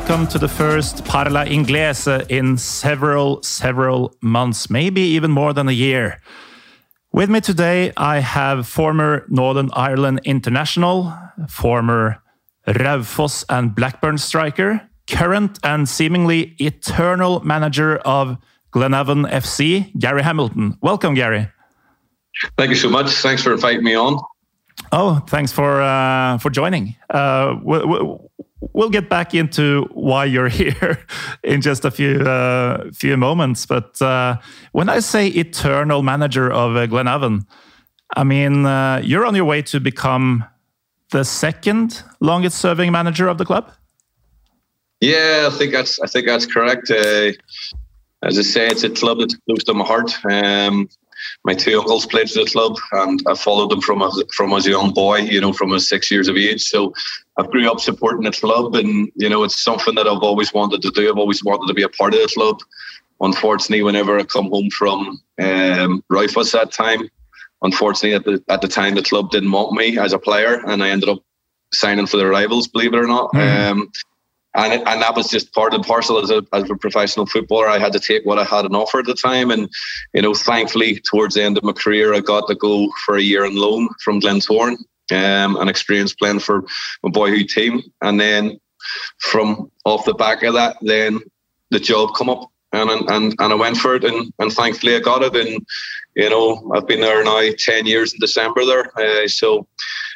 Welcome to the first Parla Inglese in several, several months, maybe even more than a year. With me today, I have former Northern Ireland international, former Raufoss and Blackburn striker, current and seemingly eternal manager of Glenavon FC, Gary Hamilton. Welcome, Gary. Thank you so much. Thanks for inviting me on. Oh, thanks for uh, for joining. Uh, we'll, get back into why you're here in just a few uh, few moments. But uh, when I say eternal manager of uh, Glenavon, I mean uh, you're on your way to become the second longest serving manager of the club. Yeah, I think that's I think that's correct. Uh, as I say, it's a club that's close to my heart. Um, my two uncles played for the club, and I followed them from as, from as a young boy. You know, from a six years of age. So I grew up supporting the club, and you know, it's something that I've always wanted to do. I've always wanted to be a part of the club. Unfortunately, whenever I come home from um, Raufoss that time, unfortunately at the at the time the club didn't want me as a player, and I ended up signing for the rivals. Believe it or not. Um, and it, and that was just part and parcel as a as a professional footballer. I had to take what I had on offer at the time, and you know, thankfully, towards the end of my career, I got to go for a year on loan from Glentoran, um, and experience playing for my boyhood team. And then from off the back of that, then the job come up, and and and I went for it, and and thankfully I got it, and you know, I've been there now ten years in December there, uh, so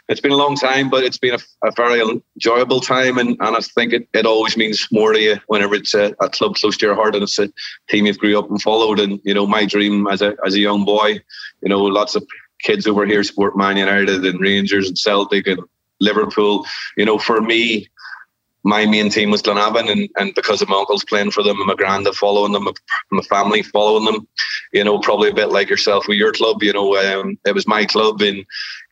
it's been a long time, but it's been a, a very enjoyable time, and, and I think it, it always means more to you whenever it's a, a club close to your heart and it's a team you've grew up and followed. And you know, my dream as a as a young boy, you know, lots of kids over here support Man United and Rangers and Celtic and Liverpool. You know, for me, my main team was Glenavon, and, and because of my uncles playing for them and my granda following them, my family following them, you know, probably a bit like yourself with your club, you know, um, it was my club, and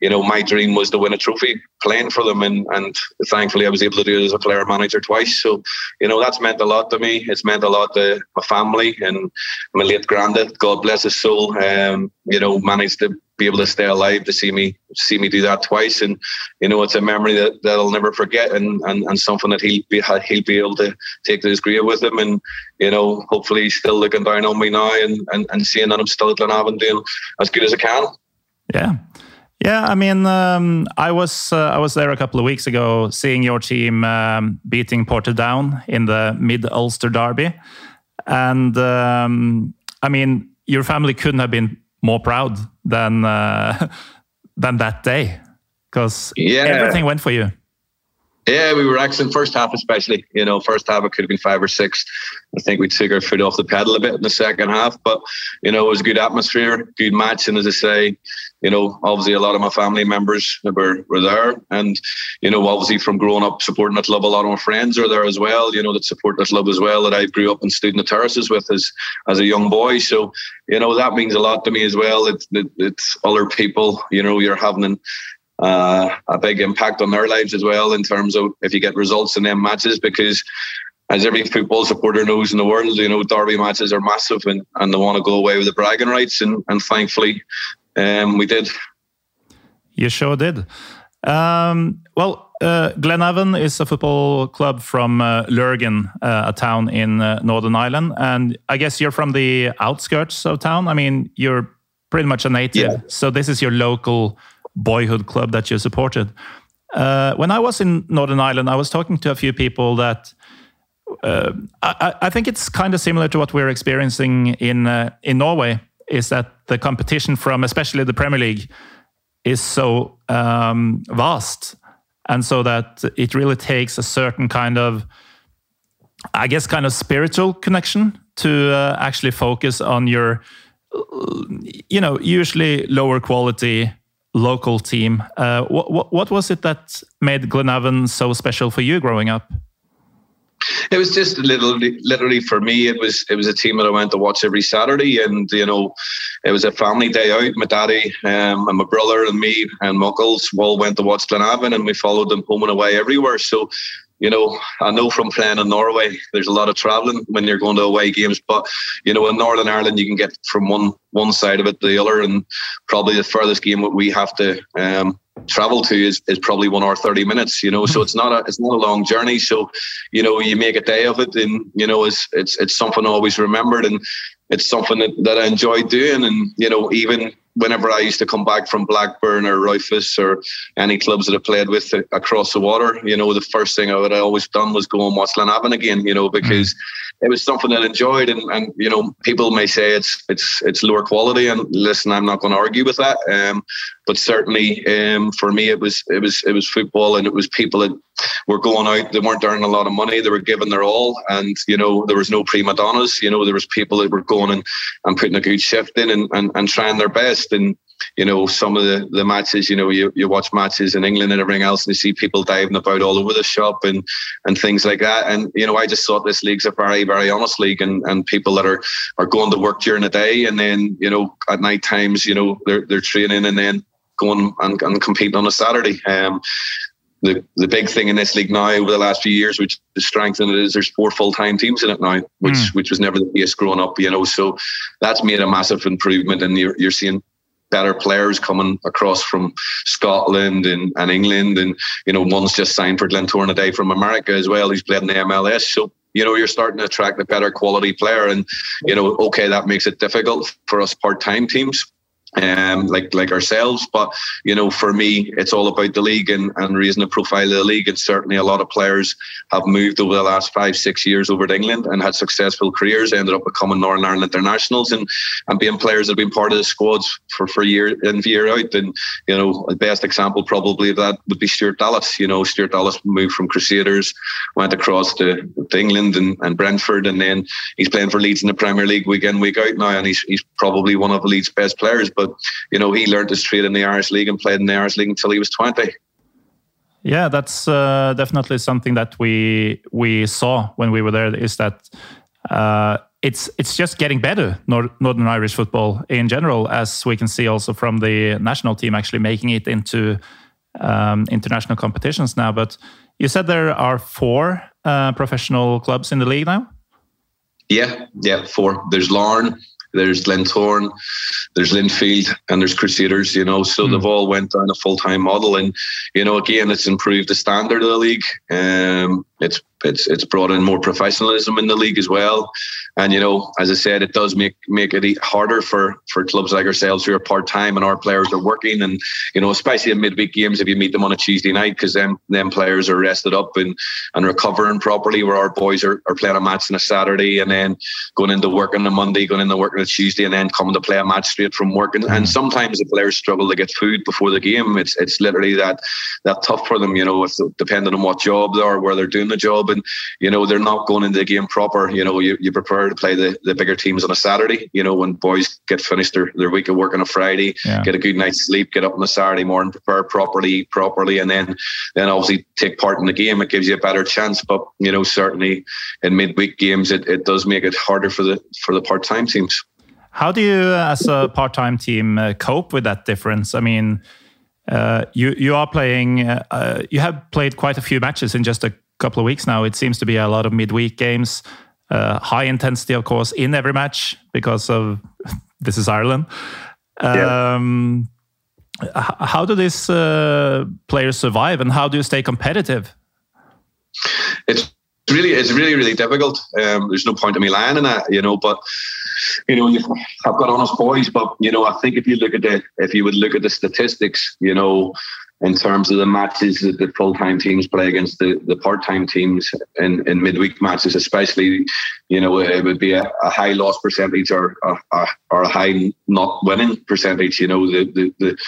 you know, my dream was to win a trophy playing for them, and and thankfully I was able to do it as a player manager twice. So, you know, that's meant a lot to me. It's meant a lot to my family and my late granda. God bless his soul. Um, you know, managed to be able to stay alive to see me see me do that twice, and you know, it's a memory that, that I'll never forget, and, and and something that he'll be he'll be able to take to his grave with him, and you know, hopefully he's still looking down on me now, and and, and seeing that I'm still at Glenavon doing as good as I can. Yeah. Yeah, I mean, um, I was uh, I was there a couple of weeks ago, seeing your team um, beating Portadown in the Mid Ulster Derby, and um, I mean, your family couldn't have been more proud than uh, than that day because Yeah. everything went for you. Yeah, we were excellent first half, especially. You know, first half it could have been five or six. I think we took our foot off the pedal a bit in the second half, but you know, it was a good atmosphere, good match, and as I say, you know, obviously a lot of my family members were were there, and you know, obviously from growing up supporting that club, a lot of my friends are there as well. You know, that support that club as well that I grew up and stood in the terraces with as as a young boy. So you know, that means a lot to me as well. It's it, it's other people. You know, you're having. An, uh, a big impact on their lives as well in terms of if you get results in them matches because as every football supporter knows in the world, you know, derby matches are massive and, and they want to go away with the bragging rights and, and thankfully um, we did. You sure did. Um, well, uh, Glenavon is a football club from uh, Lurgan, uh, a town in uh, Northern Ireland, and I guess you're from the outskirts of town. I mean, you're pretty much a native, Yeah. so this is your local boyhood club that you supported. Uh, when I was in Northern Ireland, I was talking to a few people that uh, I, I think it's kind of similar to what we're experiencing in uh, in Norway. Is that the competition from especially the Premier League is so um, vast, and so that it really takes a certain kind of i guess kind of spiritual connection to uh, actually focus on your you know usually lower quality local team. Uh, what, what, what was it that made glenavon so special for you growing up it was just literally, literally for me. It was it was a team that I went to watch every Saturday, and you know, it was a family day out. My daddy um, and my brother and me and my uncles all went to watch Glenavon, and we followed them home and away everywhere. So you know, I know from playing in Norway, there's a lot of travelling when you're going to away games. But you know, in Northern Ireland, you can get from one one side of it to the other, and probably the furthest game that we have to um, travel to is, is probably one hour thirty minutes. You know, so it's not a it's not a long journey. So, you know, you make a day of it, and you know, it's it's it's something always remembered, and it's something that, that I enjoy doing. And you know, even whenever I used to come back from Blackburn or Raufoss or any clubs that I played with across the water, you know, the first thing I would have always done was go and watch Glenavon again, you know, because mm-hmm. It was something that I enjoyed. And, and, you know, people may say it's it's it's lower quality, and listen, I'm not going to argue with that. Um, but certainly, um, for me, it was it was it was football, and it was people that were going out. They weren't earning a lot of money. They were giving their all, and you know, there was no prima donnas. You know, there was people that were going and, and putting a good shift in and, and, and trying their best. And you know, some of the, the matches, you know, you, you watch matches in England and everything else, and you see people diving about all over the shop and and things like that. And, you know, I just thought this league's a very, very honest league and, and people that are, are going to work during the day and then, you know, at night times, you know, they're they're training and then going and, and competing on a Saturday. Um, the the big thing in this league now over the last few years, which is strengthened it, is there's four full time teams in it now, which mm. which was never the case growing up. You know, so that's made a massive improvement, and you're you're seeing better players coming across from Scotland and, and England, and you know one's just signed for Glentoran today from America as well. He's played in the MLS, so you know you're starting to attract a better quality player, and you know okay that makes it difficult for us part time teams um, like like ourselves. But you know, for me, it's all about the league and, and raising the profile of the league. And certainly, a lot of players have moved over the last five six years over to England and had successful careers. Ended up becoming Northern Ireland internationals and and being players that have been part of the squads for for year in year out. And you know, the best example probably of that would be Stuart Dallas. You know, Stuart Dallas moved from Crusaders, went across to, to England and, and Brentford, and then he's playing for Leeds in the Premier League week in week out now, and he's he's probably one of the Leeds' best players. But but you know, he learned his trade in the Irish League and played in the Irish League until he was twenty. Yeah, that's uh, definitely something that we we saw when we were there. Is that uh, it's it's just getting better Northern Irish football in general, as we can see also from the national team actually making it into um, international competitions now. But you said there are four uh, professional clubs in the league now. Yeah, yeah, four. There's Larne, there's Glentoran, there's Linfield, and there's Crusaders. You know, so mm. they've all went down a full time model, and you know, again, it's improved the standard of the league. Um, it's it's it's brought in more professionalism in the league as well. And you know, as I said, it does make make it harder for for clubs like ourselves who are part time and our players are working. And you know, especially in midweek games, if you meet them on a Tuesday night, because then them players are rested up and and recovering properly. Where our boys are, are playing a match on a Saturday and then going into work on a Monday, going into work on a Tuesday, and then coming to play a match straight from work. And, and mm. sometimes the players struggle to get food before the game. It's it's literally that that tough for them. You know, if, depending on what job they are, where they're doing the job and you know they're not going into the game proper. You know, you, you prefer to play the, the bigger teams on a Saturday. You know, when boys get finished their, their week of work on a Friday, yeah. get a good night's sleep, get up on a Saturday morning, prepare properly, properly, and then then obviously take part in the game. It gives you a better chance. But you know, certainly in midweek games, it, it does make it harder for the for the part time teams. How do you, as a part time team, uh, cope with that difference? I mean. Uh, you you are playing. Uh, you have played quite a few matches in just a couple of weeks now, it seems to be a lot of midweek games, uh, high intensity, of course, in every match because of this is Ireland. Um, yeah. How do these uh, players survive, and how do you stay competitive? It's really, it's really, really difficult. Um, there's no point in me lying in that, you know. But you know, I've got honest boys, but you know, I think if you look at the, if you would look at the statistics, you know, in terms of the matches that the full time teams play against the, the part time teams in, in midweek matches, especially, you know, it would be a, a high loss percentage or a, or a high not winning percentage. You know, the, the, the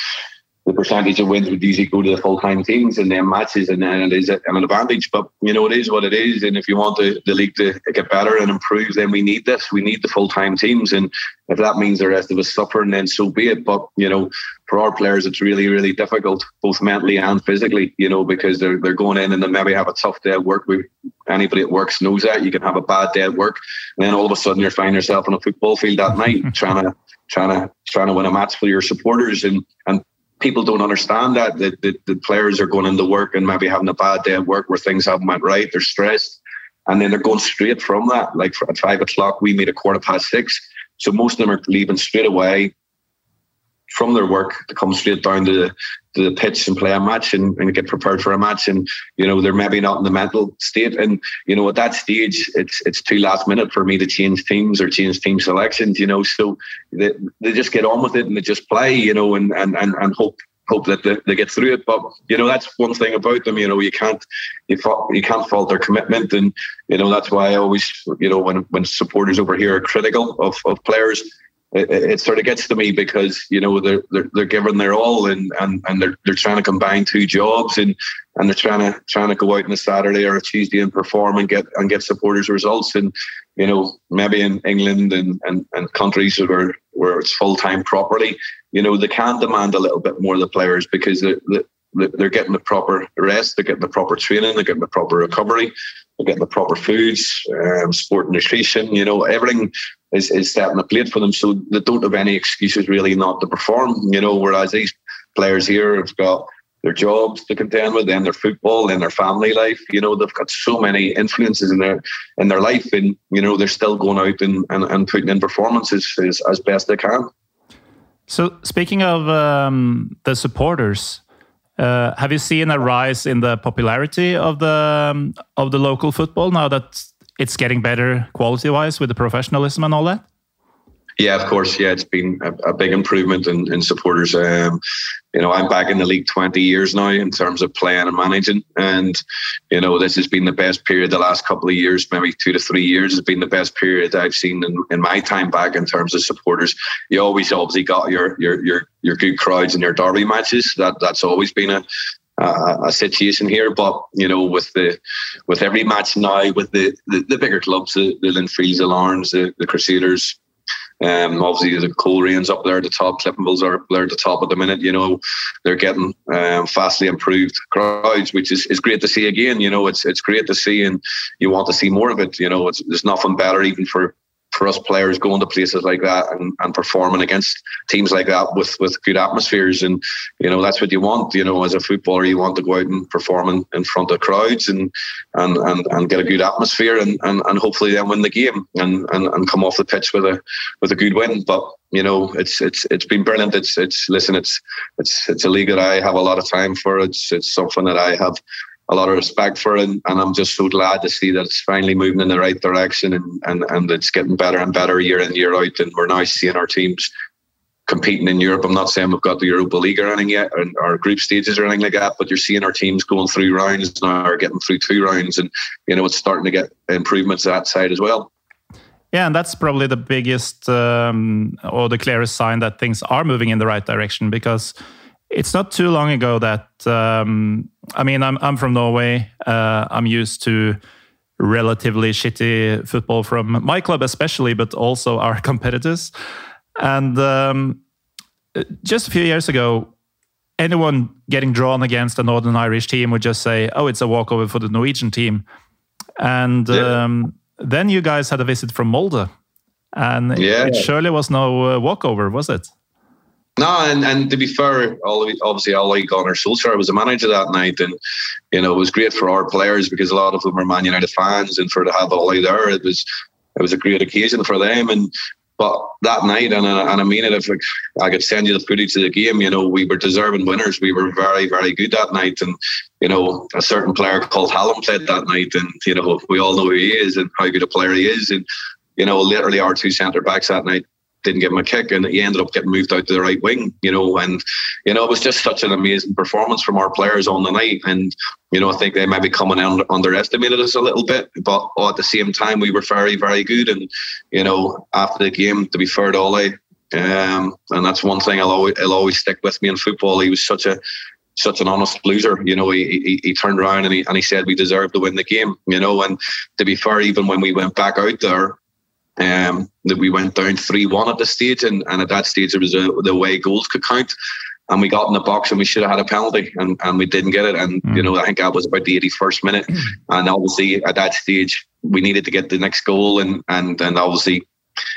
the percentage of wins would usually go to the full time teams in them matches, and then it is an advantage. But you know, it is what it is, and if you want the, the league to get better and improve, then we need this. We need the full time teams, and if that means the rest of us suffering, then so be it. But you know, for our players, it's really, really difficult, both mentally and physically. You know, because they're they're going in and they maybe have a tough day at work. We, anybody that works knows that you can have a bad day at work, and then all of a sudden you're finding yourself on a football field that night trying to trying to trying to win a match for your supporters and and people don't understand that the, the, the players are going into work and maybe having a bad day at work where things haven't went right. They're stressed, and then they're going straight from that. Like at five o'clock, we meet a quarter past six. So most of them are leaving straight away from their work to come straight down to the, to the pitch and play a match and, and get prepared for a match. And, you know, they're maybe not in the mental state. And, you know, at that stage, it's it's too last minute for me to change teams or change team selections, you know. So they, they just get on with it and they just play, you know, and, and, and, and hope hope that they, they get through it. But you know that's one thing about them. You know you can't you you can't fault their commitment, and you know that's why I always you know when when supporters over here are critical of of players, it, it, sort of gets to me because you know they're they're, they're giving their all and, and and they're they're trying to combine two jobs and and they're trying to trying to go out on a Saturday or a Tuesday and perform and get and get supporters results. And you know maybe in England and and, and countries where where it's full time properly you know they can demand a little bit more of the players because they're, they're getting the proper rest they're getting the proper training they're getting the proper recovery they're getting the proper foods um, sport nutrition you know everything is, is setting a plate for them. So they don't have any excuses really not to perform, you know, whereas these players here have got their jobs to contend with, then their football, then their family life. You know, they've got so many influences in their in their life, and you know they're still going out and, and, and putting in performances as, as best they can. So, speaking of um, the supporters, uh, have you seen a rise in the popularity of the um, of the local football now that it's getting better quality wise with the professionalism and all that? Yeah, of course. Yeah, it's been a, a big improvement in, in supporters. Um, you know, I'm back in the league 20 years now in terms of playing and managing. And, you know, this has been the best period the last couple of years, maybe two to three years has been the best period I've seen in, in my time back in terms of supporters. You always obviously got your your your your good crowds in your derby matches. That that's always been a, uh, a situation here. But you know, with the with every match now, with the the, the bigger clubs, the, the Linfields, the Larnes, the, the Crusaders. Um, obviously, the Coleraines up there at the top, Cliftonvilles are up there at the top at the minute. You know, they're getting um, vastly improved crowds, which is, is great to see again. You know, it's it's great to see, and you want to see more of it. You know, it's, there's nothing better even for for us players going to places like that and, and performing against teams like that with, with good atmospheres. And, you know, that's what you want, you know, as a footballer, you want to go out and perform in, in front of crowds and, and, and, and get a good atmosphere and, and, and hopefully then win the game and, and, and come off the pitch with a, with a good win. But, you know, it's, it's, it's been brilliant. It's, it's, listen, it's, it's, it's a league that I have a lot of time for. It's, it's something that I have a lot of respect for it. And, I'm just so glad to see that it's finally moving in the right direction and, and, and it's getting better and better year in, year out. And we're now seeing our teams competing in Europe. I'm not saying we've got the Europa League or anything yet, or, or group stages or anything like that, but you're seeing our teams going through rounds now or getting through two rounds. And, you know, it's starting to get improvements that side as well. Yeah, and that's probably the biggest um, or the clearest sign that things are moving in the right direction because it's not too long ago that um, I mean I'm I'm from Norway. Uh, I'm used to relatively shitty football from my club, especially, but also our competitors. And um, just a few years ago, anyone getting drawn against a Northern Irish team would just say, "Oh, it's a walkover for the Norwegian team." And yeah. um, then you guys had a visit from Molde, and yeah. it surely was no uh, walkover, was it? No, and, and to be fair, obviously Ole Gunnar Solskjaer was the manager that night, and you know it was great for our players because a lot of them are Man United fans, and for to have Ole there, it was it was a great occasion for them. And but that night, and, uh, and I mean it, if I could send you the footage of the game, you know, we were deserving winners. We were very, very good that night. And, you know, a certain player called Haaland played that night. And, you know, we all know who he is and how good a player he is. And, you know, literally our two centre backs that night didn't him a kick, and he ended up getting moved out to the right wing. You know, and you know it was just such an amazing performance from our players on the night, and you know I think they maybe coming in underestimated us a little bit, but at the same time we were very very good, and you know after the game, to be fair to Ole, um, and that's one thing I'll always I'll always stick with me in football. He was such a such an honest loser. You know, he, he, he turned around and he and he said we deserved to win the game. You know, and to be fair, even when we went back out there, um, that we went down three one at the stage, and, and at that stage it was a, the way goals could count. And we got in the box and we should have had a penalty and, and we didn't get it. And, mm. you know, I think that was about the 81st minute. And obviously at that stage, we needed to get the next goal. And, and, and obviously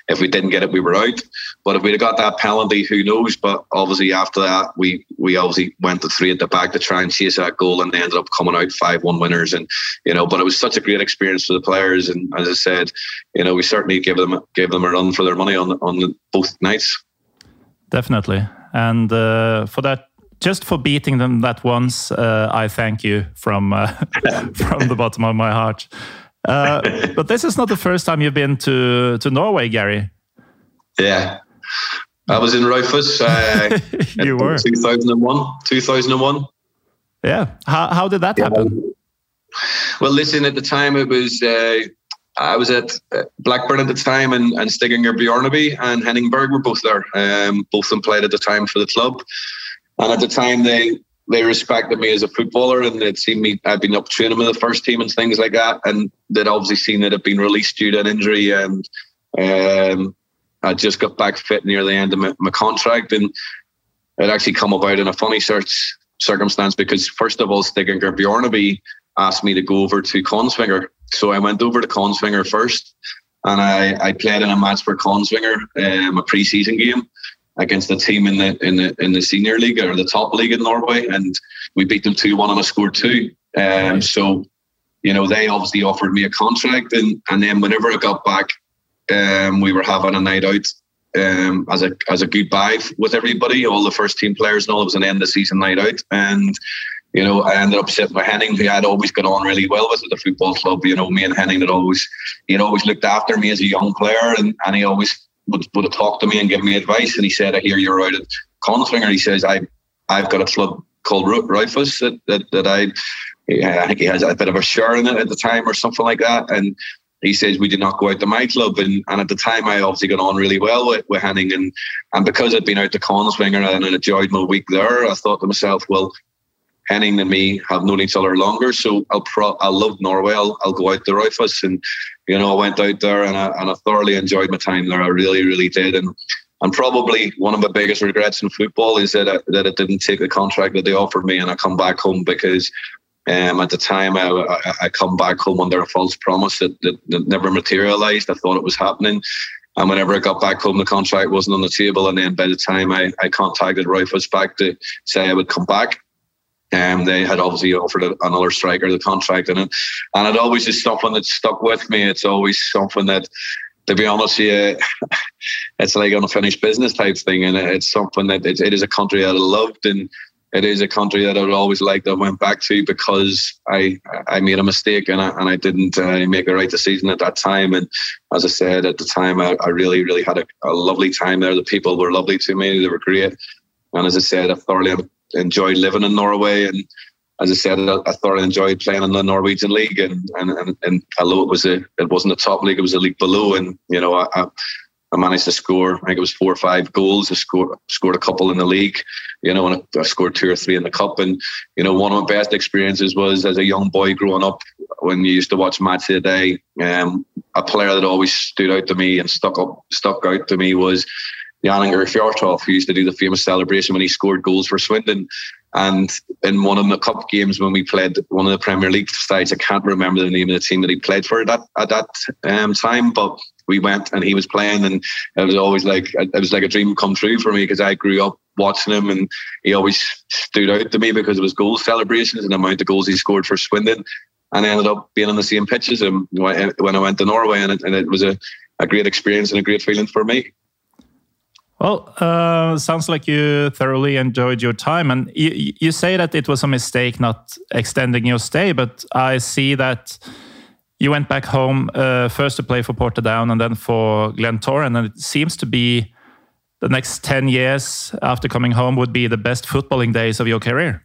if we didn't get it, we were out. But if we'd got that penalty, who knows? But obviously after that, we we obviously went to three at the back to try and chase that goal, and they ended up coming out five one winners. And you know, but it was such a great experience for the players. And as I said, you know, we certainly gave them gave them a run for their money on on both nights. Definitely, and uh, for that just for beating them that once, uh, I thank you from uh, from the bottom of my heart. Uh, but this is not the first time you've been to to Norway, Gary. Yeah, I was in Raufoss. Uh, you were 2001. 2001. Yeah. How how did that happen? Well, listen. At the time, it was. Uh, I was at uh, Blackburn at the time, and, and Stig Inge Bjørnebye and Henning Berg were both there. Um, both of them played at the time for the club. And at the time, they they respected me as a footballer and they'd seen me, I'd been up training with the first team and things like that. And they'd obviously seen that I'd been released due to an injury and um, I just got back fit near the end of my, my contract. And it actually come about in a funny search circumstance because, first of all, Stig Inge Bjørnebye asked me to go over to Kongsvinger. So I went over to Kongsvinger first and I, I played in a match for Kongsvinger, um, a pre season game against a team in the in the in the senior league or the top league in Norway, and we beat them two one and I scored two. Um, so, you know, they obviously offered me a contract, and and then whenever I got back, um, we were having a night out um, as a as a goodbye with everybody, all the first team players and all. It was an end of season night out, and you know, I ended up sitting with Henning, who I'd always got on really well with at the football club. You know, me and Henning had always he'd always looked after me as a young player, and and he always would, would talked to me and give me advice. And he said, I hear you're out at Kongsvinger. He says, I, I've got a club called Raufoss that, that, that I, I think he has a bit of a share in it at the time or something like that. And he says, we did not go out to my club. And, and at the time, I obviously got on really well with, with Henning. And, and because I'd been out to Kongsvinger and I enjoyed my week there, I thought to myself, well, Henning and me have known each other longer, so I'll pro- I love Norway. I'll, I'll go out to Raufoss, and you know I went out there and I, and I thoroughly enjoyed my time there. I really, really did, and and probably one of my biggest regrets in football is that I, that I didn't take the contract that they offered me and I come back home because um, at the time I, I, I, come back home under a false promise that, that, that never materialized. I thought it was happening. And whenever I got back home, the contract wasn't on the table. And then by the time I, I contacted Raufoss back to say I would come back, um, they had obviously offered another striker the contract in it, and it always is something that stuck with me. It's always something that, to be honest, yeah, it's like unfinished business type thing, and it's something that it, it is a country that I loved, and it is a country that I would always like to went back to because I I made a mistake and I and I didn't uh, make the right decision at that time. And as I said at the time, I, I really really had a, a lovely time there. The people were lovely to me; they were great. And as I said, I thoroughly enjoyed living in Norway and as I said, I, thoroughly enjoyed playing in the Norwegian league, and, and and and although it was a it wasn't a top league, it was a league below, and you know I, I managed to score. I think it was four or five goals. I scored scored a couple in the league, you know, and I scored two or three in the cup. And you know, one of my best experiences was as a young boy growing up when you used to watch Match of the Day. Um, a player that always stood out to me and stuck up stuck out to me was Jan Åge Fjørtoft, who used to do the famous celebration when he scored goals for Swindon. And in one of the cup games when we played one of the Premier League sides, I can't remember the name of the team that he played for at that at that um, time, but we went and he was playing, and it was always like it was like a dream come true for me because I grew up watching him, and he always stood out to me because of his goal celebrations and the amount of goals he scored for Swindon. And I ended up being on the same pitch as him when I went to Norway, and it, and it was a, a great experience and a great feeling for me. Well, uh, sounds like you thoroughly enjoyed your time, and you, you say that it was a mistake not extending your stay. But I see that you went back home uh, first to play for Portadown and then for Glentoran, and it seems to be the next ten years after coming home would be the best footballing days of your career.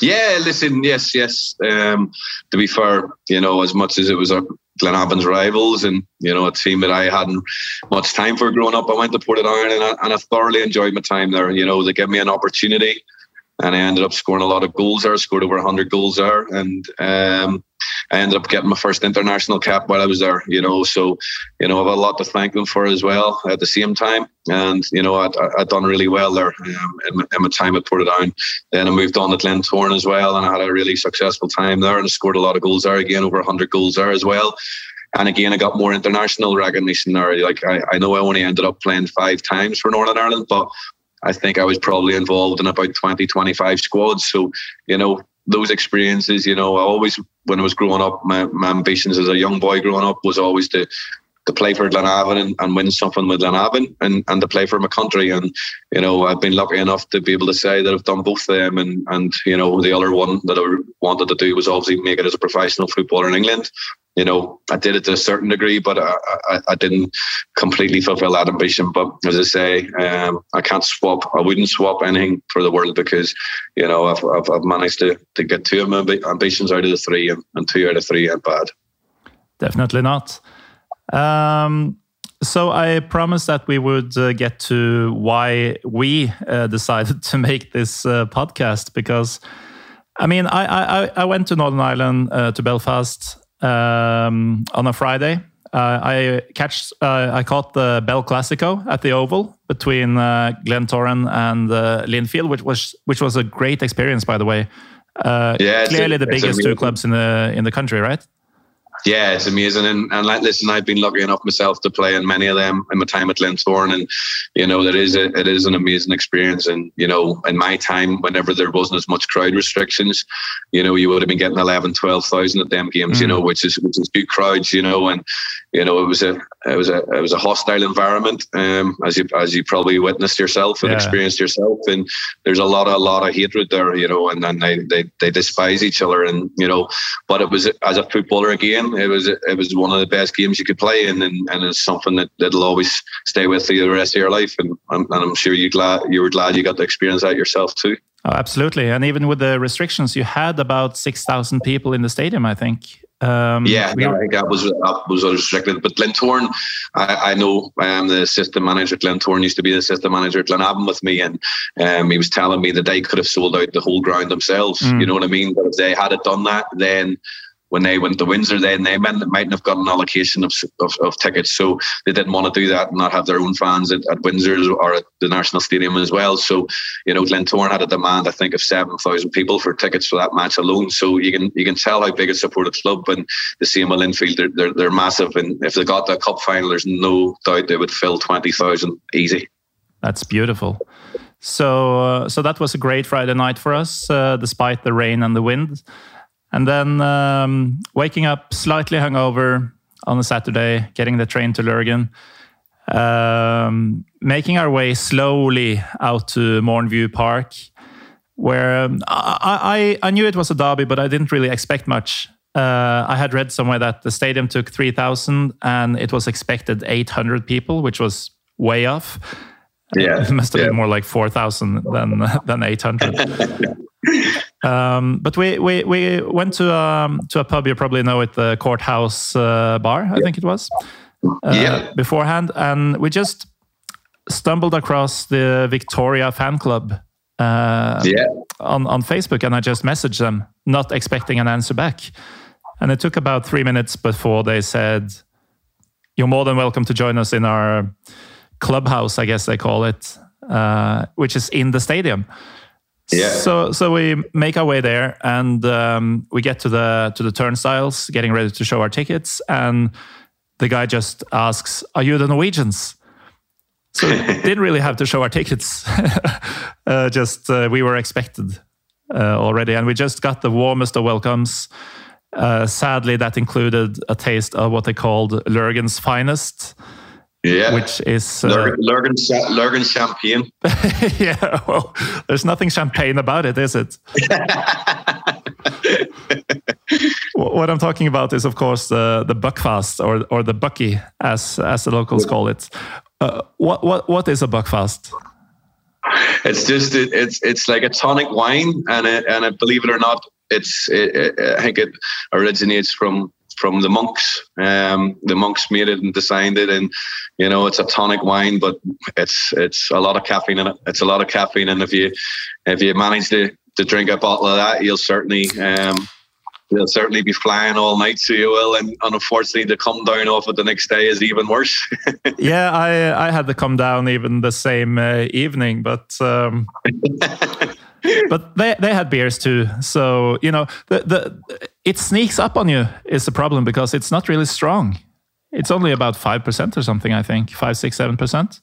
Yeah, listen, yes, yes. Um, to be fair, you know, as much as it was a Glenavon's rivals and, you know, a team that I hadn't much time for growing up. I went to Portadown and I, and I thoroughly enjoyed my time there. You know, they gave me an opportunity and I ended up scoring a lot of goals there. Scored over 100 goals there, and um, I ended up getting my first international cap while I was there. You know, so you know I have a lot to thank them for as well. At the same time, and you know I'd, I'd done really well there um, in, my, in, my, time at Portadown. Then I moved on to Glentoran as well, and I had a really successful time there, and scored a lot of goals there again, over 100 goals there as well. And again, I got more international recognition there. Like I, I know I only ended up playing five times for Northern Ireland, but I think I was probably involved in about 20, 25 squads. So, you know, those experiences, you know, I always, when I was growing up, my, my ambitions as a young boy growing up was always to to play for Glenavon and, and win something with Glenavon and, and to play for my country. And, you know, I've been lucky enough to be able to say that I've done both of them. And, and you know, the other one that I wanted to do was obviously make it as a professional footballer in England you know, I did it to a certain degree, but I, I, I, didn't completely fulfill that ambition. But as I say, um, I can't swap. I wouldn't swap anything for the world because, you know, I've, I've, I've managed to, to get two of my ambitions out of the three, and, and two out of three ain't bad. Definitely not. Um, so I promised that we would uh, get to why we uh, decided to make this uh, podcast because, I mean, I, I, I went to Northern Ireland uh, to Belfast um, on a Friday. Uh, I catch uh, I caught the Bell Classico at the Oval between uh, Glentoran and uh, Linfield, which was which was a great experience, by the way. Uh, yeah, clearly a, the biggest two clubs in the in the country, right? Yeah, it's amazing. And, and like, listen, I've been lucky enough myself to play in many of them in my time at Glentoran. And, you know, that is a, it is an amazing experience. And, you know, in my time, whenever there wasn't as much crowd restrictions, you know, you would have been getting 11, 12,000 at them games, mm. you know, which is, which is good crowds, you know, and, you know, it was a, it was a, it was a hostile environment, um, as you, as you probably witnessed yourself and yeah. experienced yourself. And there's a lot of, a lot of hatred there, you know, and then they, they, they despise each other. And, you know, but it was as a footballer again, it was it was one of the best games you could play in, and, and it's something that that'll always stay with you the rest of your life. And I'm, and I'm sure you glad you were glad you got to experience that yourself too. Oh, absolutely, and even with the restrictions, you had about six thousand people in the stadium. I think. Um, yeah, we, I think that was that was restricted. But Glentoran, I, I know I am the assistant manager. Glentoran used to be the assistant manager at Glenavon with me, and um, he was telling me that they could have sold out the whole ground themselves. Mm. You know what I mean? But if they had it done that, then when they went to Windsor, then they mightn't have got an allocation of, of, of, tickets. So they didn't want to do that and not have their own fans at, at Windsor or at the National Stadium as well. So, you know, Glentoran had a demand, I think, of 7,000 people for tickets for that match alone. So you can you can tell how big a supported club. And the same with Linfield, they're, they're, they're massive. And if they got the cup final, there's no doubt they would fill 20,000 easy. That's beautiful. So, uh, so that was a great Friday night for us, uh, despite the rain and the wind. And then um, waking up slightly hungover on a Saturday, getting the train to Lurgan, um, making our way slowly out to Mourneview Park, where um, I, I, I, knew it was a derby, but I didn't really expect much. Uh, I had read somewhere that the stadium took 3,000 and it was expected 800 people, which was way off. Yeah, it must have yeah. been more like 4,000 than, than 800. Um, but we, we we went to um, to a pub. You probably know it, the Courthouse uh, Bar. I yeah. think it was. Uh, yeah. Beforehand, and we just stumbled across the Victoria fan club. Uh, yeah. On on Facebook, and I just messaged them, not expecting an answer back. And it took about three minutes before they said, "You're more than welcome to join us in our clubhouse, I guess they call it, uh, which is in the stadium." Yeah. So so we make our way there, and um, we get to the to the turnstiles, getting ready to show our tickets, and the guy just asks, "Are you the Norwegians?" So didn't really have to show our tickets. uh, just uh, we were expected uh, already, and we just got the warmest of welcomes. Uh, sadly, that included a taste of what they called Lurgan's finest yeah. Which is uh, Lurgan, Lurgan champagne. yeah, well, there's nothing champagne about it, is it? what I'm talking about is, of course, the the buckfast or or the bucky, as as the locals call it. Uh, what what what is a buckfast? It's just it, it's it's like a tonic wine, and it, and it, believe it or not, it's it, I think it originates from from the monks. Um, the monks made it and designed it, and you know it's a tonic wine, but it's it's a lot of caffeine in it. It's a lot of caffeine, and if you if you manage to to drink a bottle of that, you'll certainly um, you'll certainly be flying all night, so you will. And, and unfortunately, the come down off it the next day is even worse. yeah, I I had to come down even the same uh, evening, but. Um... but they they had beers too, so you know the the it sneaks up on you is the problem because it's not really strong. It's only about five percent or something, I think, five, six, seven percent.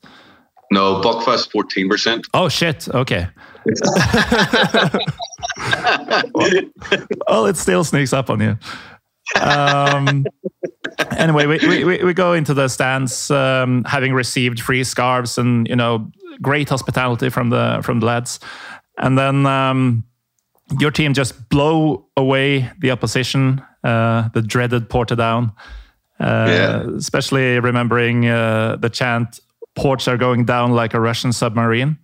No, Buckfast fourteen percent. Oh shit! Okay. well, well, it still sneaks up on you. Um, anyway, we, we, we go into the stands um, having received free scarves and you know great hospitality from the from the lads, and then um, your team just blow away the opposition, uh, the dreaded Portadown. Uh, yeah. Especially remembering uh, the chant "Ports are going down like a Russian submarine."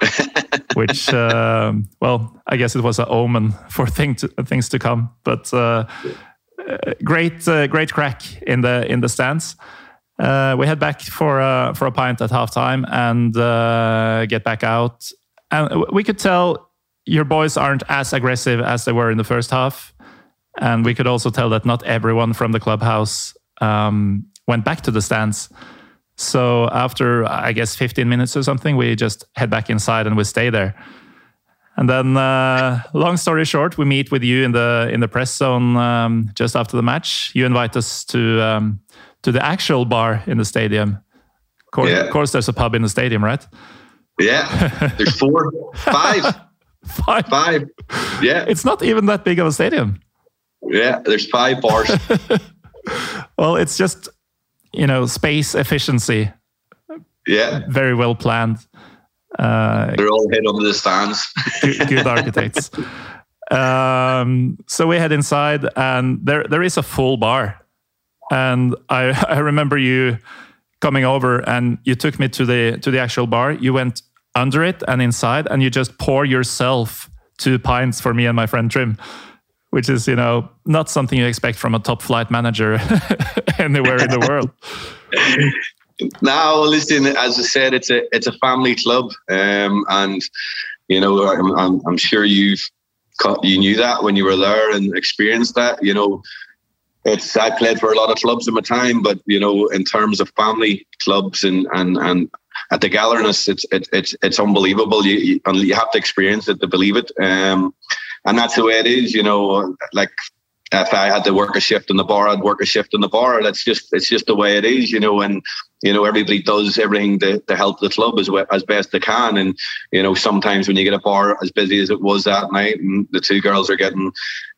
which, uh, well, I guess it was an omen for thing to, things to come. But uh, great, uh, great crack in the in the stands. Uh, we head back for a, for a pint at halftime and uh, get back out. And we could tell your boys aren't as aggressive as they were in the first half. And we could also tell that not everyone from the clubhouse um, went back to the stands. So after I guess 15 minutes or something, we just head back inside and we stay there. And then, uh, long story short, we meet with you in the in the press zone um, just after the match. You invite us to um, to the actual bar in the stadium. Of course, yeah. of course, there's a pub in the stadium, right? Yeah, there's four, five, five, five. Yeah, it's not even that big of a stadium. Yeah, there's five bars. well, it's just you know, space efficiency. Yeah. Very well planned. Uh, They're all head on the stands. good, good architects. Um, so we head inside, and there there is a full bar, and I I remember you coming over, and you took me to the to the actual bar. You went under it and inside, and you just pour yourself two pints for me and my friend Trim which is you know not something you expect from a top flight manager anywhere in the world. Now, listen, as I said, it's a it's a family club, um, and you know I'm, I'm, I'm sure you've you knew that when you were there and experienced that. You know, it's I played for a lot of clubs in my time, but you know, in terms of family clubs and and and at the Gallerness, it's it's it's unbelievable. You, you you have to experience it to believe it. Um, and that's the way it is. You know, like if I had to work a shift in the bar, I'd work a shift in the bar. That's just it's just the way it is, you know. And you know everybody does everything to, to help the club as well, as best they can. And you know sometimes when you get a bar as busy as it was that night, and the two girls are getting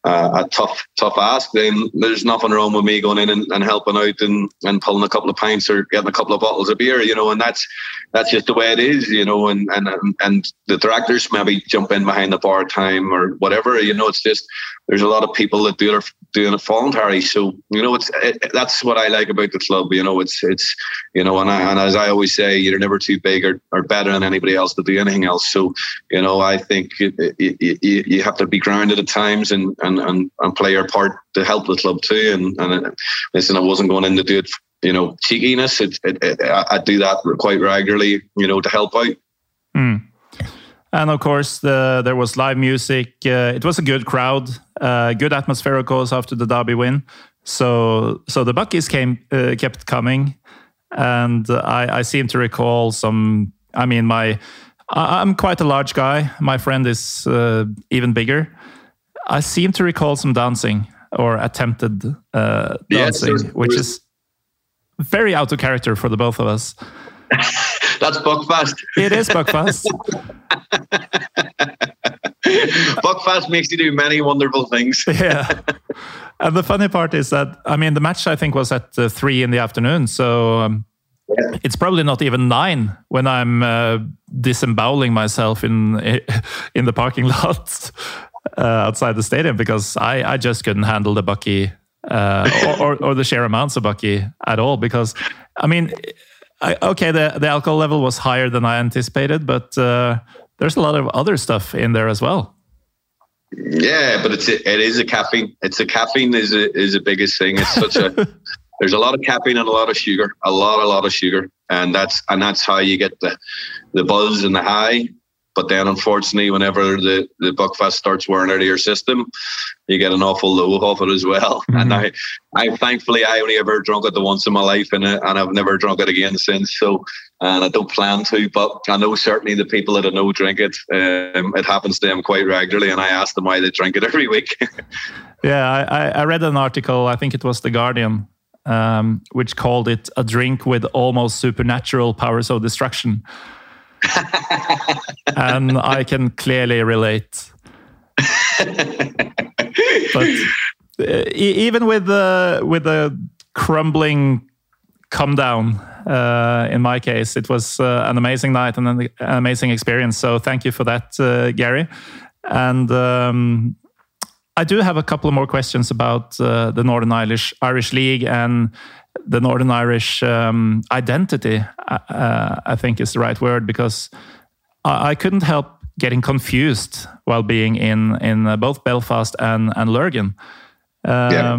uh, a tough tough ask, then there's nothing wrong with me going in and, and helping out and, and pulling a couple of pints or getting a couple of bottles of beer, you know. And that's that's just the way it is, you know. And and and the directors maybe jump in behind the bar time or whatever, you know. It's just there's a lot of people that do it doing it voluntary. So you know, it's it, that's what I like about the club. You know, it's it's you know, and, I, and as I always say, you're never too big or, or better than anybody else to do anything else. So, you know, I think you, you, you have to be grounded at times and, and, and, and play your part to help the club too. And, and uh, listen, I wasn't going in to do it, you know, cheekiness. It, it, I do that quite regularly, you know, to help out. Mm. And of course, the, there was live music. Uh, it was a good crowd, uh, good atmosphere, of course, after the derby win. So, so the Buckies came, uh, kept coming and I, I seem to recall some. I mean, my I'm quite a large guy. My friend is uh, even bigger. I seem to recall some dancing or attempted uh, dancing, yes, which is very out of character for the both of us. That's Buckfast. It is Buckfast. Buckfast makes you do many wonderful things. yeah. And the funny part is that, I mean, the match I think was at uh, three in the afternoon. So um, yeah. it's probably not even nine when I'm uh, disemboweling myself in in the parking lot uh, outside the stadium because I, I just couldn't handle the Bucky uh, or, or, or, the share amounts of Bucky at all. Because, I mean, I, okay, the, the alcohol level was higher than I anticipated, but uh, there's a lot of other stuff in there as well. Yeah, but it's a, it is a caffeine. It's a caffeine is a, is the biggest thing. It's such a there's a lot of caffeine and a lot of sugar, a lot a lot of sugar, and that's and that's how you get the the buzz and the high. But then, unfortunately, whenever the, the buckfast starts wearing out of your system, you get an awful low of it as well. Mm-hmm. And I, I thankfully, I only ever drunk it the once in my life, and, uh, and I've never drunk it again since. So, and I don't plan to. But I know certainly the people that I know drink it. Um, it happens to them quite regularly, and I ask them why they drink it every week. yeah, I, I read an article. I think it was the Guardian. Um, which called it a drink with almost supernatural powers of destruction and I can clearly relate. but uh, even with the with the crumbling come down, uh, in my case, it was uh, an amazing night and an, amazing experience. So thank you for that, uh, Gary. And um, I do have a couple more questions about uh, the Northern Irish Irish League and the Northern Irish um, identity, uh, uh, I think is the right word, because I, I, couldn't help getting confused while being in in uh, both Belfast and and Lurgan. Um, yeah.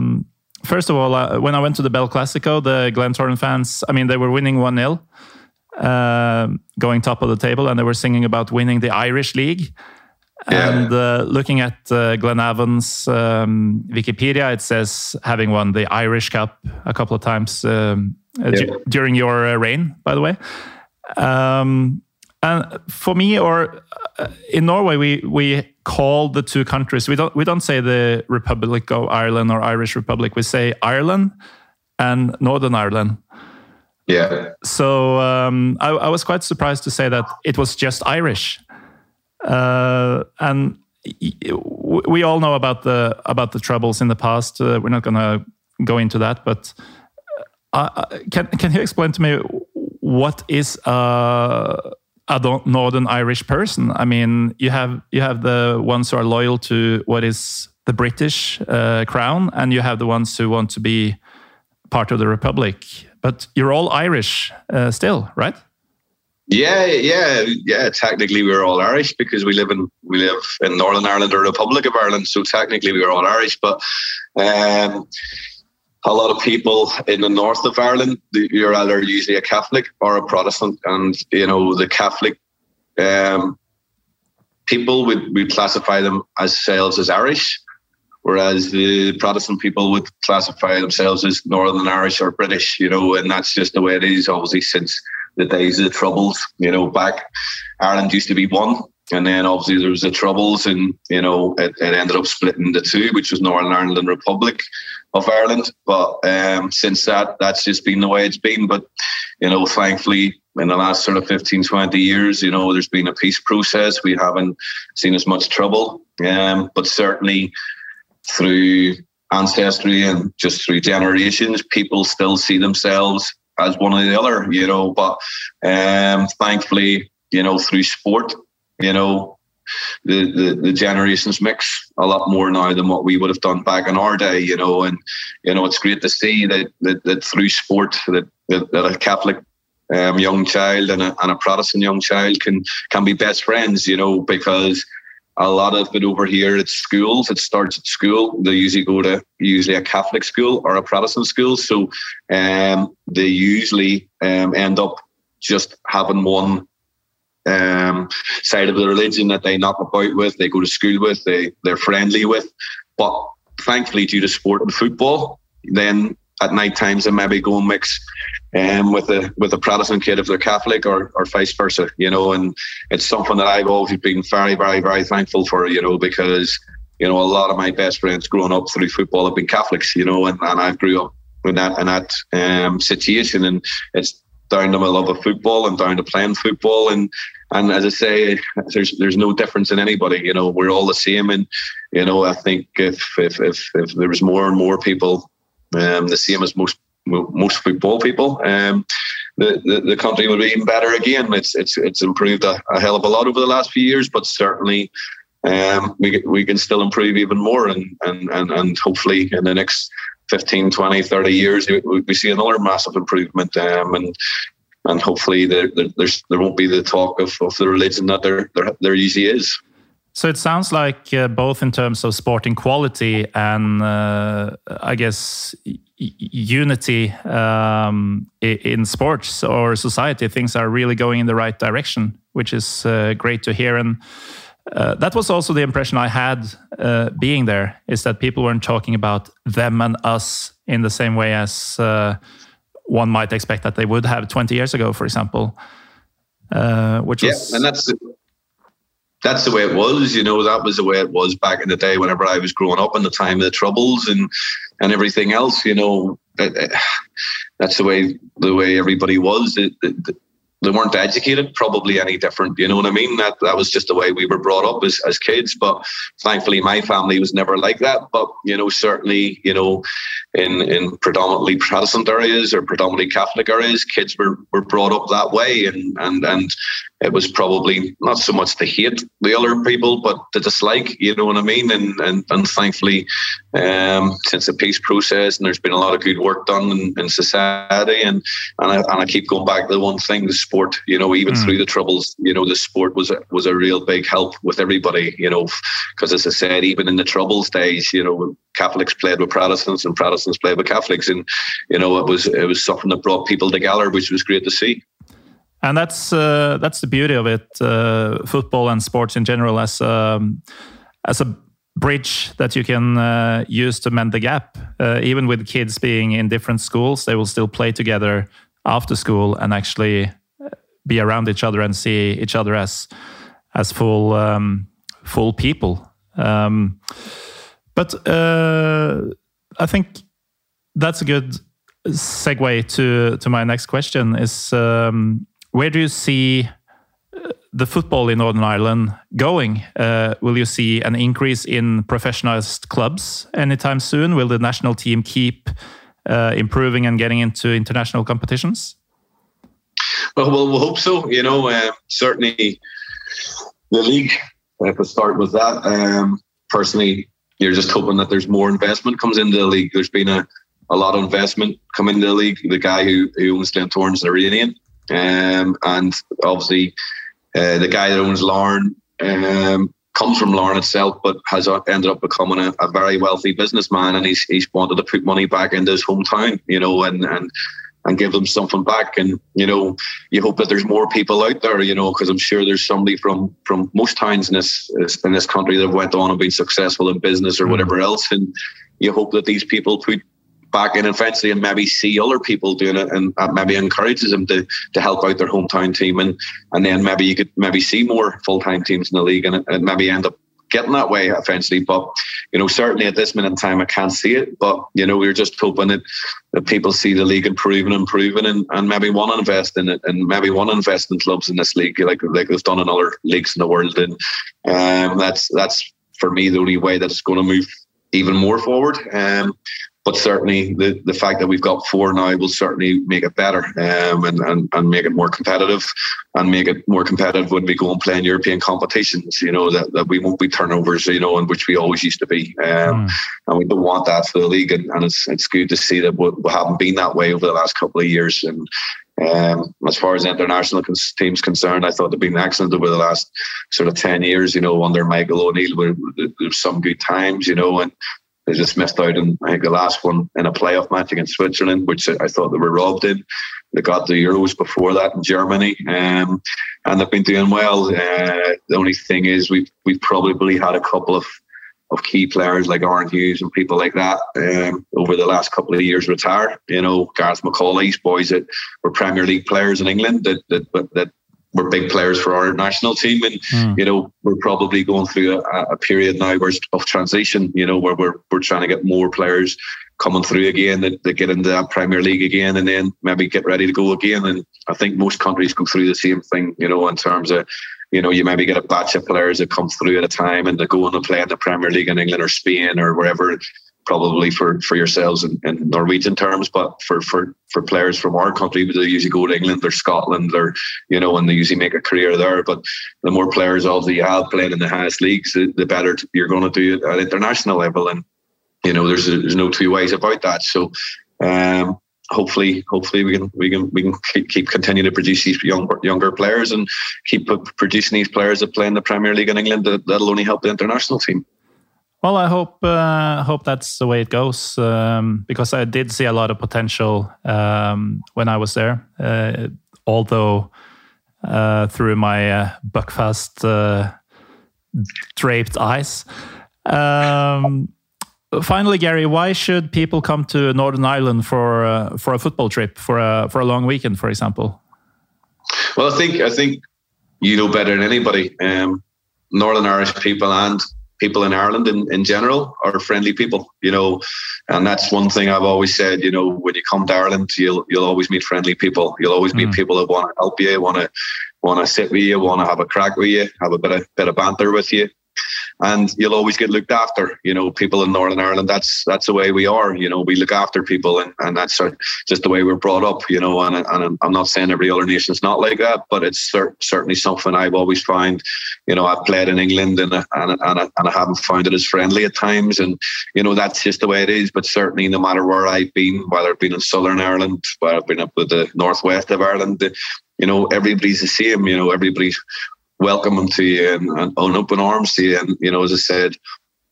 First of all, uh, when I went to the Bell Classico, the Glentoran fans, I mean, they were winning 1 0, uh, going top of the table, and they were singing about winning the Irish League. And uh, looking at uh, Glenavon's um, Wikipedia, it says having won the Irish Cup a couple of times um, uh, yeah. during your uh, reign, by the way. Um, and for me, or uh, in Norway, we we call the two countries. We don't we don't say the Republic of Ireland or Irish Republic. We say Ireland and Northern Ireland. Yeah. So um, I, I was quite surprised to say that it was just Irish. Uh, and we all know about the about the troubles in the past. Uh, we're not going to go into that, but uh, uh, can can you explain to me what is a, a Northern Irish person? I mean, you have you have the ones who are loyal to what is the British uh, crown, and you have the ones who want to be part of the Republic. But you're all Irish uh, still, right? Yeah, yeah, yeah. Technically, we're all Irish because we live in we live in Northern Ireland or Republic of Ireland. So technically, we're all Irish. But um, a lot of people in the north of Ireland, you're either usually a Catholic or a Protestant, and you know the Catholic um, people would we classify them as themselves as Irish, whereas the Protestant people would classify themselves as Northern Irish or British. You know, and that's just the way it is. Obviously, since the days of the troubles. You know, back Ireland used to be one, and then obviously there was the troubles, and you know it, it ended up splitting the two, which was Northern Ireland and Republic of Ireland. But um, since that, that's just been the way it's been. But you know, thankfully. In the last sort of 15, 20 years, you know, there's been a peace process. We haven't seen as much trouble. Um, but certainly through ancestry and just through generations, people still see themselves as one or the other, you know. But um, thankfully, you know, through sport, you know, the, the, the generations mix a lot more now than what we would have done back in our day, you know. And you know, it's great to see that that, that through sport that, that, that a Catholic um, young child and a, and a Protestant young child can can be best friends, you know, because a lot of it over here at schools. It starts at school. They usually go to usually a Catholic school or a Protestant school. So um, they usually um, end up just having one um, side of the religion that they knock about with, they go to school with, they they're friendly with. But thankfully, due to sport and football, then at night times they maybe go and mix um, with a with a Protestant kid if they're Catholic or or vice versa, you know. And it's something that I've always been very, very, very thankful for, you know, because you know a lot of my best friends growing up through football have been Catholics, you know, and, and I grew up in that in that um, situation, and it's down to my love of football and down to playing football and and as I say, there's there's no difference in anybody. You know, we're all the same. And you know, I think if if if, if there was more and more people um, the same as most most football people. Um, the, the, the country will be even better again. It's it's it's improved a, a, hell of a lot over the last few years, but certainly um, we we can still improve even more, and and and, and hopefully in the next 15, 20, 30 years we, we see another massive improvement. Um, and and hopefully there, there there won't be the talk of, of the religion that there there there usually is. So it sounds like uh, both in terms of sporting quality and uh, I guess unity um, in sports or society, things are really going in the right direction, which is uh, great to hear. And uh, that was also the impression I had uh, being there, is that people weren't talking about them and us in the same way as uh, one might expect that they would have 20 years ago, for example. which yeah, was and that's that's the way it was. You know, that was the way it was back in the day whenever I was growing up in the time of the troubles and and everything else. You know, that's the way the way everybody was. It, it, they weren't educated probably any different you know what i mean? That that was just the way we were brought up as, as kids but thankfully my family was never like that but you know certainly you know in in predominantly protestant areas or predominantly catholic areas kids were, were brought up that way and and and it was probably not so much to hate the other people but to dislike you know what i mean? And and, and thankfully um, since the peace process and there's been a lot of good work done in, in society and and I, and I keep going back to the one thing the sport. You know, even mm. through the troubles, you know, the sport was a, was a real big help with everybody. You know, because as I said, even in the troubles days, you know, Catholics played with Protestants and Protestants played with Catholics, and you know, it was it was something that brought people together, which was great to see. And that's uh, that's the beauty of it, uh, football and sports in general, as um, as a bridge that you can uh, use to mend the gap. Uh, even with kids being in different schools, they will still play together after school and actually be around each other and see each other as as full um, full people. Um, but uh, I think that's a good segue to to my next question. Is um, where do you see uh, the football in Northern Ireland going? Uh, will you see an increase in professionalized clubs anytime soon? Will the national team keep uh, improving and getting into international competitions? Well, we'll, hope so. You know, uh, certainly the league. If we start with that, um, personally, you're just hoping that there's more investment comes into the league. There's been a, a lot of investment come into the league. The guy who, who owns Glentoran's an Iranian, um, and obviously uh, the guy that owns Larne um, comes from Larne itself, but has ended up becoming a, a, very wealthy businessman, and he's he's wanted to put money back into his hometown, you know, and and and give them something back. And you know, you hope that there's more people out there, you know, because I'm sure there's somebody from from most towns in this in this country that went on and been successful in business or mm. whatever else. And you hope that these people put back in eventually and maybe see other people doing it and maybe encourages them to to help out their hometown team and and then maybe you could maybe see more full time teams in the league and, and maybe end up getting that way eventually. But you know, certainly at this minute in time, I can't see it. But you know, we're just hoping that, that people see the league improving, and improving, and, and maybe want to invest in it, and maybe want to invest in clubs in this league, like like it's done in other leagues in the world. And um, that's that's for me the only way that it's going to move even more forward. Um, but certainly the, the fact that we've got four now will certainly make it better um, and, and, and make it more competitive and make it more competitive when we go and play in European competitions, you know, that, that we won't be turnovers, you know, in which we always used to be. Um, mm. And we don't want that for the league. And, and it's, it's good to see that we, we haven't been that way over the last couple of years. And um, as far as international cons- teams concerned, I thought they've been excellent over the last sort of 10 years, you know, under Michael O'Neill. there There's some good times, you know, and they just missed out on I think the last one in a playoff match against Switzerland, which I thought they were robbed in. They got the Euros before that in Germany, um, and they've been doing well. Uh, the only thing is we've we've probably had a couple of of key players like Aaron Hughes and people like that um, over the last couple of years retire. You know, Gareth McAuley's boys that were Premier League players in England that that that we're big players for our national team, and mm. you know we're probably going through a, a period now where of transition. You know where we're we're trying to get more players coming through again that, that get into that Premier League again, and then maybe get ready to go again. And I think most countries go through the same thing. You know in terms of you know you maybe get a batch of players that come through at a time and they go on and play in the Premier League in England or Spain or wherever probably for for yourselves in, in, Norwegian terms, but for for for players from our country, they usually go to England or Scotland or you know, and they usually make a career there. But the more players obviously you have playing in the highest leagues, the, the better you're going to do it at international level. And you know, there's there's no two ways about that. So. Um, hopefully, hopefully we can we can we can keep, keep continue to produce these younger younger players and keep producing these players that play in the Premier League in England. That, that'll only help the international team. Well, I hope uh, hope that's the way it goes um, because I did see a lot of potential um, when I was there. Uh, although uh, through my uh, Buckfast uh, draped eyes. Um, finally, Gary, why should people come to Northern Ireland for uh, for a football trip for a for a long weekend, for example? Well, I think I think you know better than anybody. Um, Northern Irish people and people in Ireland in, in general are friendly people, you know, and that's one thing I've always said, you know, when you come to Ireland, you'll you'll always meet friendly people. You'll always meet mm. people that want to help you, want to want to sit with you, want to have a crack with you, have a bit of bit of banter with you and you'll always get looked after. You know, people in Northern Ireland, that's that's the way we are. You know, we look after people, and, and that's just the way we're brought up. You know, and, and I'm not saying every other nation's not like that, but it's certainly something I've always found. You know, I've played in England, and and and, and I haven't found it as friendly at times, and you know that's just the way it is. But certainly, no matter where I've been, whether I've been in Southern Ireland, whether I've been up with the northwest of Ireland, you know, everybody's the same. You know, everybody's welcome them to you and, and on open arms to you. And you know, as I said,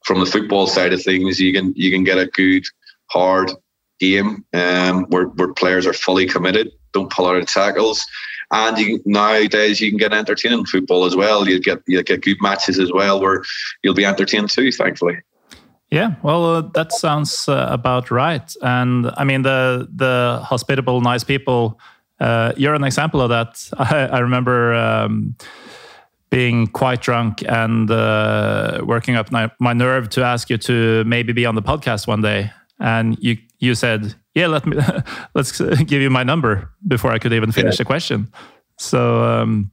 from the football side of things, you can you can get a good hard game um, where where players are fully committed, don't pull out of tackles. And you, nowadays, you can get entertaining football as well. You get you get good matches as well, where you'll be entertained too. Thankfully. Yeah, well, uh, that sounds uh, about right. And I mean, the the hospitable, nice people. Uh, you're an example of that. I, I remember um, being quite drunk and uh, working up my, my nerve to ask you to maybe be on the podcast one day and you you said yeah let me let's give you my number before i could even finish yeah. the question so um,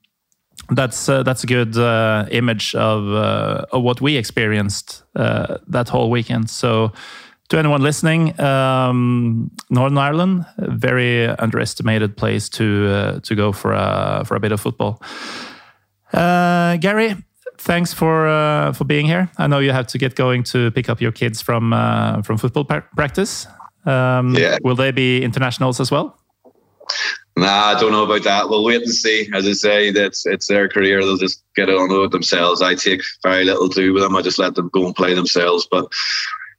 that's uh, that's a good uh, image of, uh, of what we experienced uh, that whole weekend so to anyone listening, um, Northern Ireland, a very underestimated place to uh, to go for a for a bit of football. Uh, Gary, thanks for uh, for being here. I know you have to get going to pick up your kids from uh, from football practice. Um, yeah. Will they be internationals as well? Nah, I don't know about that. We'll wait and see. As I say, that's it's their career. They'll just get it on with themselves. I take very little to do with them. I just let them go and play themselves. But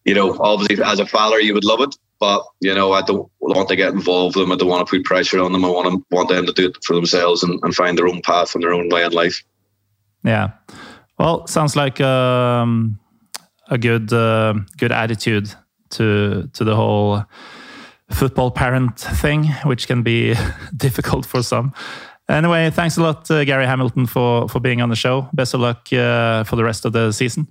you know, obviously, as a father, you would love it. But you know, I don't want to get involved with them. I don't want to put pressure on them. I want them want them to do it for themselves and, and find their own path and their own way in life. Yeah, well, sounds like um, a good uh, good attitude to to the whole football parent thing, which can be difficult for some. Anyway, thanks a lot, uh, Gary Hamilton, for for being on the show. Best of luck uh, for the rest of the season.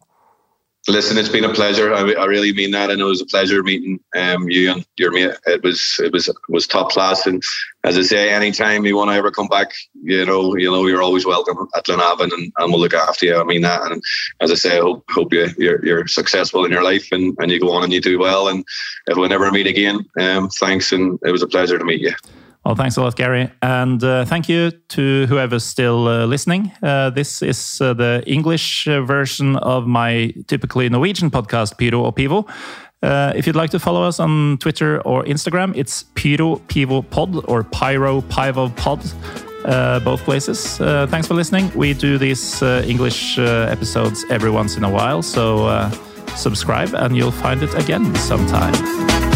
Listen, it's been a pleasure. I, I, really mean that. Know it was a pleasure meeting um, you and your mate. It was it was it was top class. And as I say, anytime you want to ever come back, you know, you know, you're always welcome at Glenavon, and, and we'll look after you. I mean that. And as I say, I hope hope you you're, you're successful in your life and, and you go on and you do well. And if we never meet again, um, thanks, and it was a pleasure to meet you. Well, thanks a lot, Gary. And uh, thank you to whoever's still uh, listening. Uh, this is uh, the English uh, version of my typically Norwegian podcast, Pyro or Pivo. Uh, if you'd like to follow us on Twitter or Instagram, it's Pyro Pivo Pod or Pyro Pivo Pod, both places. thanks for listening. We do these English episodes every once in a while, so subscribe and you'll find it again sometime.